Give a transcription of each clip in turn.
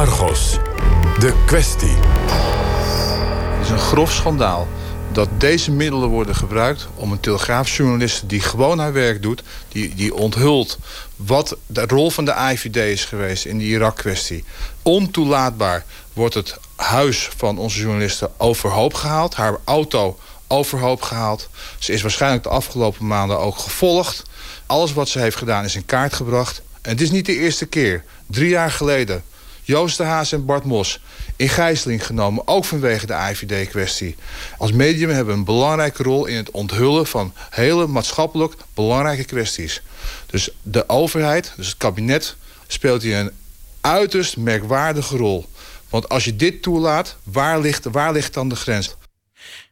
De kwestie. Het is een grof schandaal dat deze middelen worden gebruikt om een telegraafjournalist die gewoon haar werk doet, die, die onthult wat de rol van de IVD is geweest in de Irak-kwestie. Ontoelaatbaar wordt het huis van onze journalisten overhoop gehaald, haar auto overhoop gehaald. Ze is waarschijnlijk de afgelopen maanden ook gevolgd. Alles wat ze heeft gedaan is in kaart gebracht. En het is niet de eerste keer. Drie jaar geleden Joost de Haas en Bart Mos in gijzeling genomen, ook vanwege de IVD-kwestie. Als medium hebben we een belangrijke rol in het onthullen van hele maatschappelijk belangrijke kwesties. Dus de overheid, dus het kabinet, speelt hier een uiterst merkwaardige rol. Want als je dit toelaat, waar ligt, waar ligt dan de grens?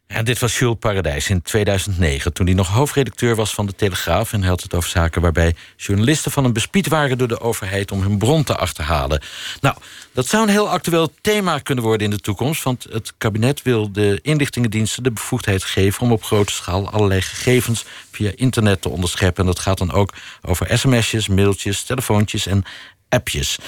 En dit was Jules Paradijs in 2009, toen hij nog hoofdredacteur was van de Telegraaf. En hij had het over zaken waarbij journalisten van hem bespied waren door de overheid om hun bron te achterhalen. Nou, dat zou een heel actueel thema kunnen worden in de toekomst. Want het kabinet wil de inlichtingendiensten de bevoegdheid geven om op grote schaal allerlei gegevens via internet te onderscheppen. En dat gaat dan ook over sms'jes, mailtjes, telefoontjes en appjes.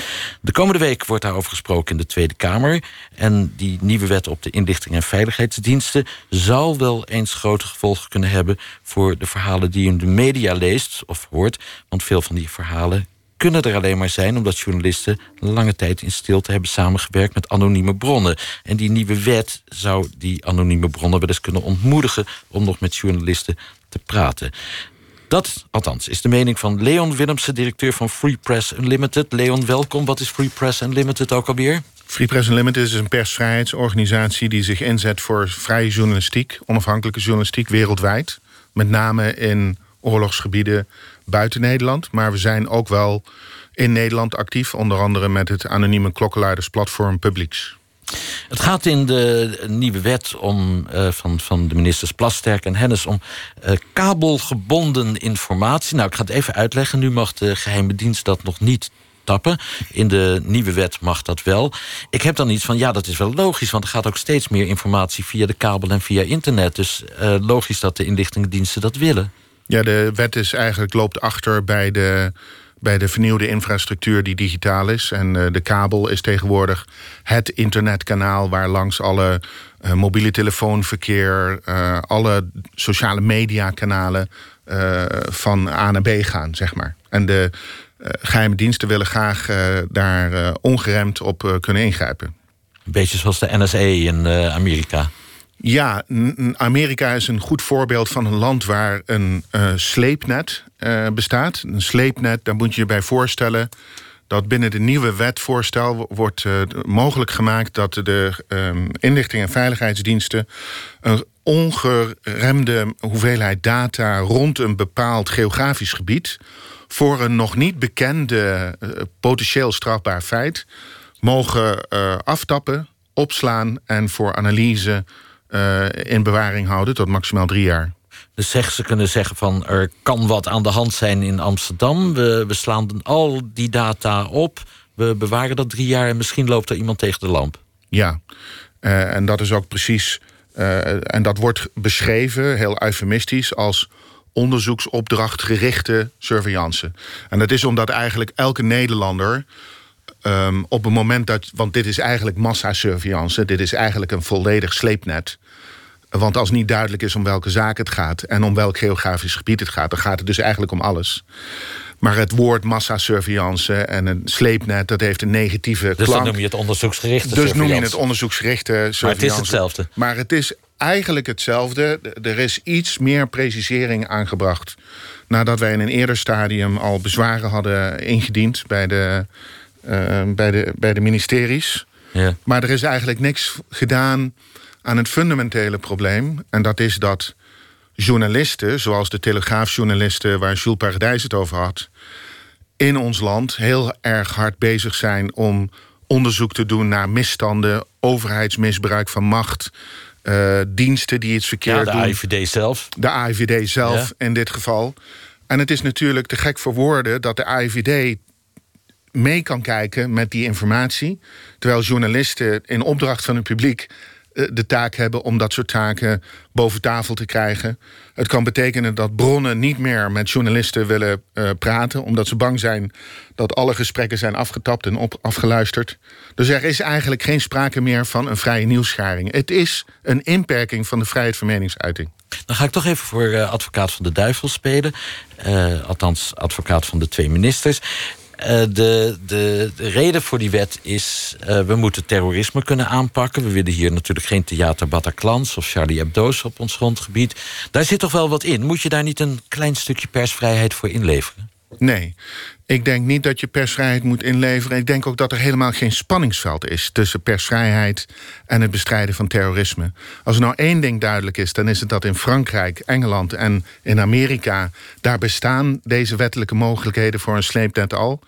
De komende week wordt daarover gesproken in de Tweede Kamer. En die nieuwe wet op de inlichting en veiligheidsdiensten zal wel eens grote gevolgen kunnen hebben voor de verhalen die je in de media leest of hoort. Want veel van die verhalen kunnen er alleen maar zijn omdat journalisten lange tijd in stilte hebben samengewerkt met anonieme bronnen. En die nieuwe wet zou die anonieme bronnen wel eens kunnen ontmoedigen om nog met journalisten te praten. Dat, althans, is de mening van Leon Willemsen, directeur van Free Press Unlimited. Leon, welkom. Wat is Free Press Unlimited ook alweer? Free Press Unlimited is een persvrijheidsorganisatie die zich inzet voor vrije journalistiek, onafhankelijke journalistiek wereldwijd. Met name in oorlogsgebieden buiten Nederland. Maar we zijn ook wel in Nederland actief, onder andere met het anonieme klokkenluidersplatform Publieks. Het gaat in de nieuwe wet om, uh, van, van de ministers Plasterk en Hennis om uh, kabelgebonden informatie. Nou, ik ga het even uitleggen. Nu mag de geheime dienst dat nog niet tappen. In de nieuwe wet mag dat wel. Ik heb dan iets van, ja, dat is wel logisch... want er gaat ook steeds meer informatie via de kabel en via internet. Dus uh, logisch dat de inlichtingendiensten dat willen. Ja, de wet is eigenlijk loopt achter bij de bij de vernieuwde infrastructuur die digitaal is. En uh, de kabel is tegenwoordig het internetkanaal waar langs alle uh, mobiele telefoonverkeer, uh, alle sociale mediakanalen van A naar B gaan, zeg maar. En de geheime diensten willen graag daar ongeremd op kunnen ingrijpen. Een beetje zoals de NSA in Amerika. Ja, Amerika is een goed voorbeeld van een land waar een uh, sleepnet uh, bestaat. Een sleepnet, daar moet je je bij voorstellen dat binnen de nieuwe wetvoorstel wordt uh, mogelijk gemaakt dat de um, inlichting en veiligheidsdiensten een ongeremde hoeveelheid data rond een bepaald geografisch gebied voor een nog niet bekende potentieel strafbaar feit mogen aftappen, opslaan en voor analyse uh, in bewaring houden tot maximaal drie jaar. Dus zeg, ze kunnen zeggen van er kan wat aan de hand zijn in Amsterdam. We, we slaan al die data op. We bewaren dat drie jaar en misschien loopt er iemand tegen de lamp. Ja, uh, en dat is ook precies. Uh, en dat wordt beschreven, heel eufemistisch, als onderzoeksopdrachtgerichte surveillance. En dat is omdat eigenlijk elke Nederlander Um, op het moment dat, want dit is eigenlijk massasurveillance, dit is eigenlijk een volledig sleepnet. Want als niet duidelijk is om welke zaak het gaat en om welk geografisch gebied het gaat, dan gaat het dus eigenlijk om alles. Maar het woord massasurveillance en een sleepnet, dat heeft een negatieve dus klank. Dus dan noem je het onderzoeksgerichte Dus noem je het onderzoeksgerichte surveillance. Maar het is hetzelfde. Maar het is eigenlijk hetzelfde. Er is iets meer precisering aangebracht. Nadat wij in een eerder stadium al bezwaren hadden ingediend bij de bij, de, bij de ministeries. Ja. Maar er is eigenlijk niks gedaan aan het fundamentele probleem. En dat is dat journalisten, zoals de telegraafjournalisten waar Jules Paradijs het over had, in ons land heel erg hard bezig zijn om onderzoek te doen naar misstanden, overheidsmisbruik van macht, uh, diensten die iets verkeerd doen. de AIVD zelf. De AIVD zelf in dit geval. En het is natuurlijk te gek voor woorden dat de AIVD mee kan kijken met die informatie. Terwijl journalisten in opdracht van het publiek eh, de taak hebben om dat soort taken boven tafel te krijgen. Het kan betekenen dat bronnen niet meer met journalisten willen uh, praten, omdat ze bang zijn dat alle gesprekken zijn afgetapt en op, afgeluisterd. Dus er is eigenlijk geen sprake meer van een vrije nieuwsgaring. Het is een inperking van de vrijheid van meningsuiting. Dan ga ik toch even voor uh, advocaat van de duivel spelen. Althans, advocaat van de twee ministers. Uh, de, de, de, reden voor die wet is... Uh, we moeten terrorisme kunnen aanpakken. We willen hier natuurlijk geen theater Bataclans... of Charlie Hebdo's op ons grondgebied. Daar zit toch wel wat in? Moet je daar niet een klein stukje persvrijheid voor inleveren? Nee, ik denk niet dat je persvrijheid moet inleveren. Ik denk ook dat er helemaal geen spanningsveld is tussen persvrijheid en het bestrijden van terrorisme. Als er nou één ding duidelijk is, dan is het dat in Frankrijk, Engeland en in Amerika daar bestaan deze wettelijke mogelijkheden voor een sleepnet al.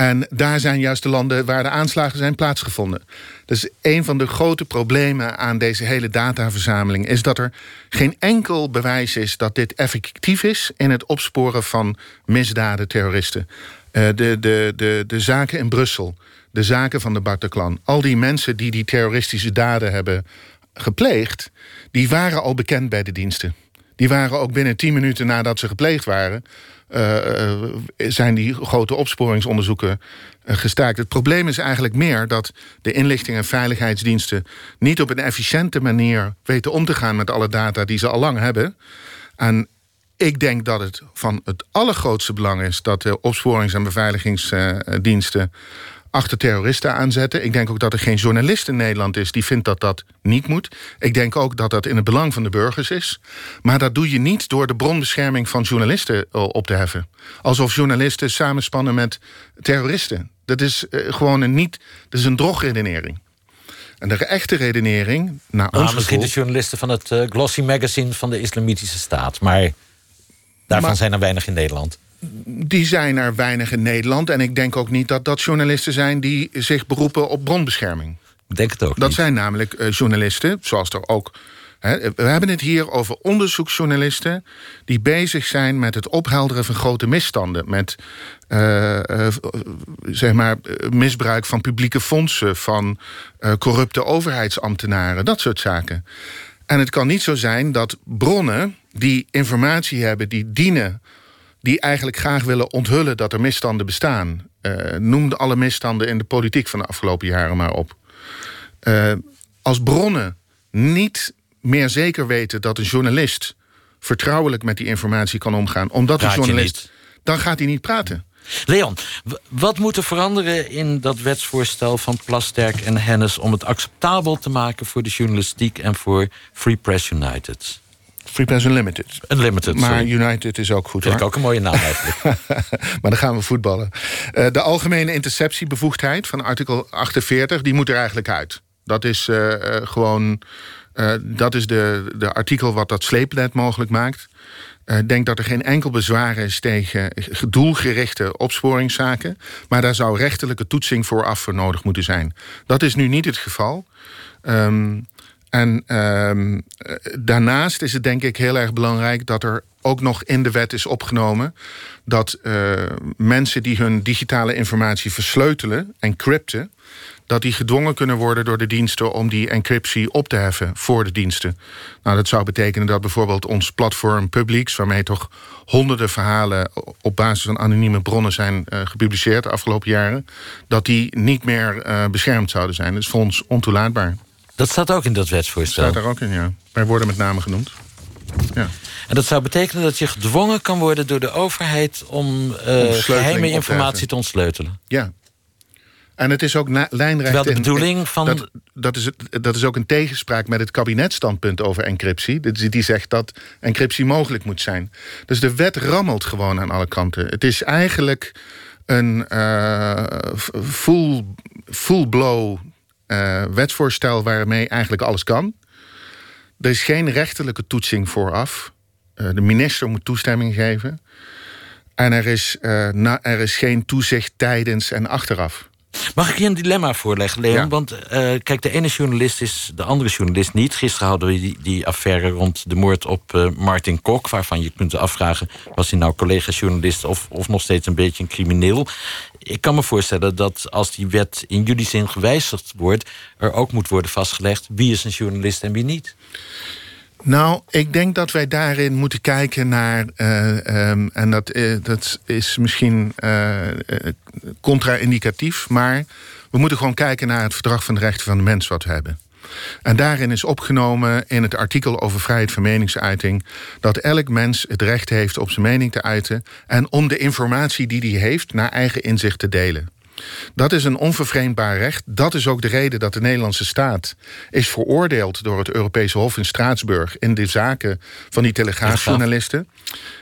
En daar zijn juist de landen waar de aanslagen zijn plaatsgevonden. Dus een van de grote problemen aan deze hele dataverzameling is dat er geen enkel bewijs is dat dit effectief is in het opsporen van misdaden, terroristen. Uh, de, de, de, de zaken in Brussel, de zaken van de Bataclan, al die mensen die die terroristische daden hebben gepleegd, die waren al bekend bij de diensten. Die waren ook binnen tien minuten nadat ze gepleegd waren, uh, zijn die grote opsporingsonderzoeken uh, gestaakt. Het probleem is eigenlijk meer dat de inlichting- en veiligheidsdiensten niet op een efficiënte manier weten om te gaan met alle data die ze al lang hebben. En ik denk dat het van het allergrootste belang is dat de opsporings- en beveiligingsdiensten achter terroristen aanzetten. Ik denk ook dat er geen journalist in Nederland is die vindt dat dat niet moet. Ik denk ook dat dat in het belang van de burgers is. Maar dat doe je niet door de bronbescherming van journalisten eh, op te heffen. Alsof journalisten samenspannen met terroristen. Dat is uh, gewoon een niet. Dat is een drogredenering. En de echte redenering, naar nou, ons misschien gevoel, de journalisten van het uh, Glossy Magazine van de Islamitische Staat, maar daarvan Maar- zijn er weinig in Nederland. Die zijn er weinig in Nederland. En ik denk ook niet dat dat journalisten zijn die zich beroepen op bronbescherming. Ik denk het ook Dat niet. zijn namelijk eh, journalisten, zoals er ook. Hè, we hebben het hier over onderzoeksjournalisten die bezig zijn met het ophelderen van grote misstanden. Met eh, eh, zeg maar, misbruik van publieke fondsen, van corrupte overheidsambtenaren, dat soort zaken. En het kan niet zo zijn dat bronnen die informatie hebben, die dienen die eigenlijk graag willen onthullen dat er misstanden bestaan. Eh noem alle misstanden in de politiek van de afgelopen jaren maar op. Eh, als bronnen niet meer zeker weten dat een journalist vertrouwelijk met die informatie kan omgaan, omdat Praat een je journalist. dan gaat hij niet praten. Leon, wat moet er veranderen in dat wetsvoorstel van Plasterk en Hennis om het acceptabel te maken voor de journalistiek en voor Free Press United? Free Press Unlimited. Unlimited, Maar sorry. United is ook goed Vind ik hoor. ook een mooie naam eigenlijk. maar dan gaan we voetballen. Eh, de algemene interceptiebevoegdheid van artikel 48, die moet er eigenlijk uit. Dat is eh, eh, gewoon. dat is de, de artikel wat dat sleepnet mogelijk maakt. Ik denk dat er geen enkel bezwaar is tegen doelgerichte opsporingszaken. Maar daar zou rechterlijke toetsing vooraf voor nodig moeten zijn. Dat is nu niet het geval. Ehm, en ehm, eh, daarnaast is het denk ik heel erg belangrijk dat er ook nog in de wet is opgenomen dat eh, mensen die hun digitale informatie versleutelen, encrypten, dat die gedwongen kunnen worden door de diensten om die encryptie op te heffen voor de diensten. Nou, dat zou betekenen dat bijvoorbeeld ons platform Publix, waarmee toch honderden verhalen op basis van anonieme bronnen zijn eh, gepubliceerd de afgelopen jaren, dat die niet meer beschermd zouden zijn. Dat is voor ons ontoelaatbaar. Dat staat ook in dat wetsvoorstel. Staat daar ook in, ja. Wij worden met name genoemd. Ja. En dat zou betekenen dat je gedwongen kan worden door de overheid om, eh, geheime informatie te ontsleutelen. Ja. En het is ook lijnrecht. Terwijl de in- bedoeling van- Dat, dat, is, het- dat is ook een tegenspraak met het kabinetstandpunt over encryptie. Dus Die zegt dat encryptie mogelijk moet zijn. Dus de wet rammelt gewoon aan alle kanten. Het is eigenlijk een eh, full, full blow eh, wetsvoorstel waarmee eigenlijk alles kan. Er is geen rechterlijke toetsing vooraf. Eh, de minister moet toestemming geven. En er is, eh, na, er is geen toezicht tijdens en achteraf. Mag ik je een dilemma voorleggen, Leon? Ja. Want kijk, de ene journalist is de andere journalist niet. Gisteren hadden we die, die affaire rond de moord op Martin Kok... waarvan je kunt afvragen, was hij nou collega-journalist... Of, of nog steeds een beetje een crimineel? Ik kan me voorstellen dat als die wet in jullie zin gewijzigd wordt, er ook moet worden vastgelegd wie is een journalist en wie niet. Nou, ik denk dat wij daarin moeten kijken naar, uh, um, en dat, uh, dat is misschien uh, contra-indicatief, maar we moeten gewoon kijken naar het verdrag van de rechten van de mens wat we hebben. En daarin is opgenomen in het artikel over vrijheid van meningsuiting dat elk mens het recht heeft op zijn mening te uiten en om de informatie die hij heeft naar eigen inzicht te delen. Dat is een onvervreemdbaar recht. Dat is ook de reden dat de Nederlandse staat is veroordeeld door het Europese Hof in Straatsburg in de zaken van die telegraafjournalisten.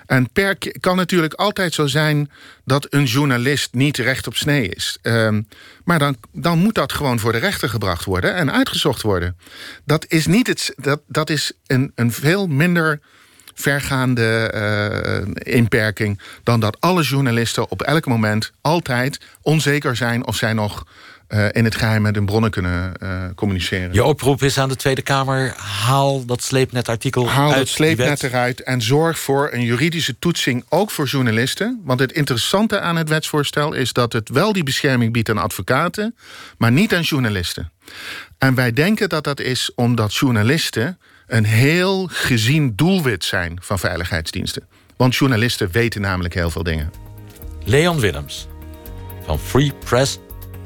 En per kan natuurlijk altijd zo zijn dat een journalist niet recht op snee is. Um, maar dan, dan moet dat gewoon voor de rechter gebracht worden en uitgezocht worden. Dat is, niet het, dat, dat is een, een veel minder vergaande uh, inperking dan dat alle journalisten op elk moment altijd onzeker zijn of zij nog uh, in het geheim met hun bronnen kunnen uh, communiceren. Je oproep is aan de Tweede Kamer: haal dat sleepnetartikel haal uit. dat sleepnet eruit en zorg voor een juridische toetsing ook voor journalisten. Want het interessante aan het wetsvoorstel is dat het wel die bescherming biedt aan advocaten, maar niet aan journalisten. En wij denken dat dat is omdat journalisten een heel gezien doelwit zijn van veiligheidsdiensten. Want journalisten weten namelijk heel veel dingen. Leon Willems van Free Press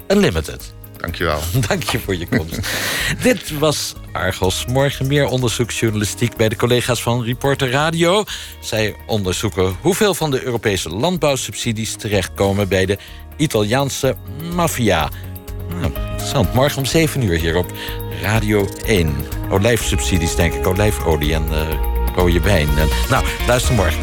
Unlimited. Dankjewel. Dank je voor je komst. Dit was Argos. Morgen meer onderzoeksjournalistiek bij de collega's van Reporter Radio. Zij onderzoeken hoeveel van de Europese landbouwsubsidies terechtkomen bij de Italiaanse maffia. Nou. Morgen om 7 uur hier op Radio 1. Olijfsubsidies, denk ik. Olijfolie en uh, rode wijn. nou, luister morgen.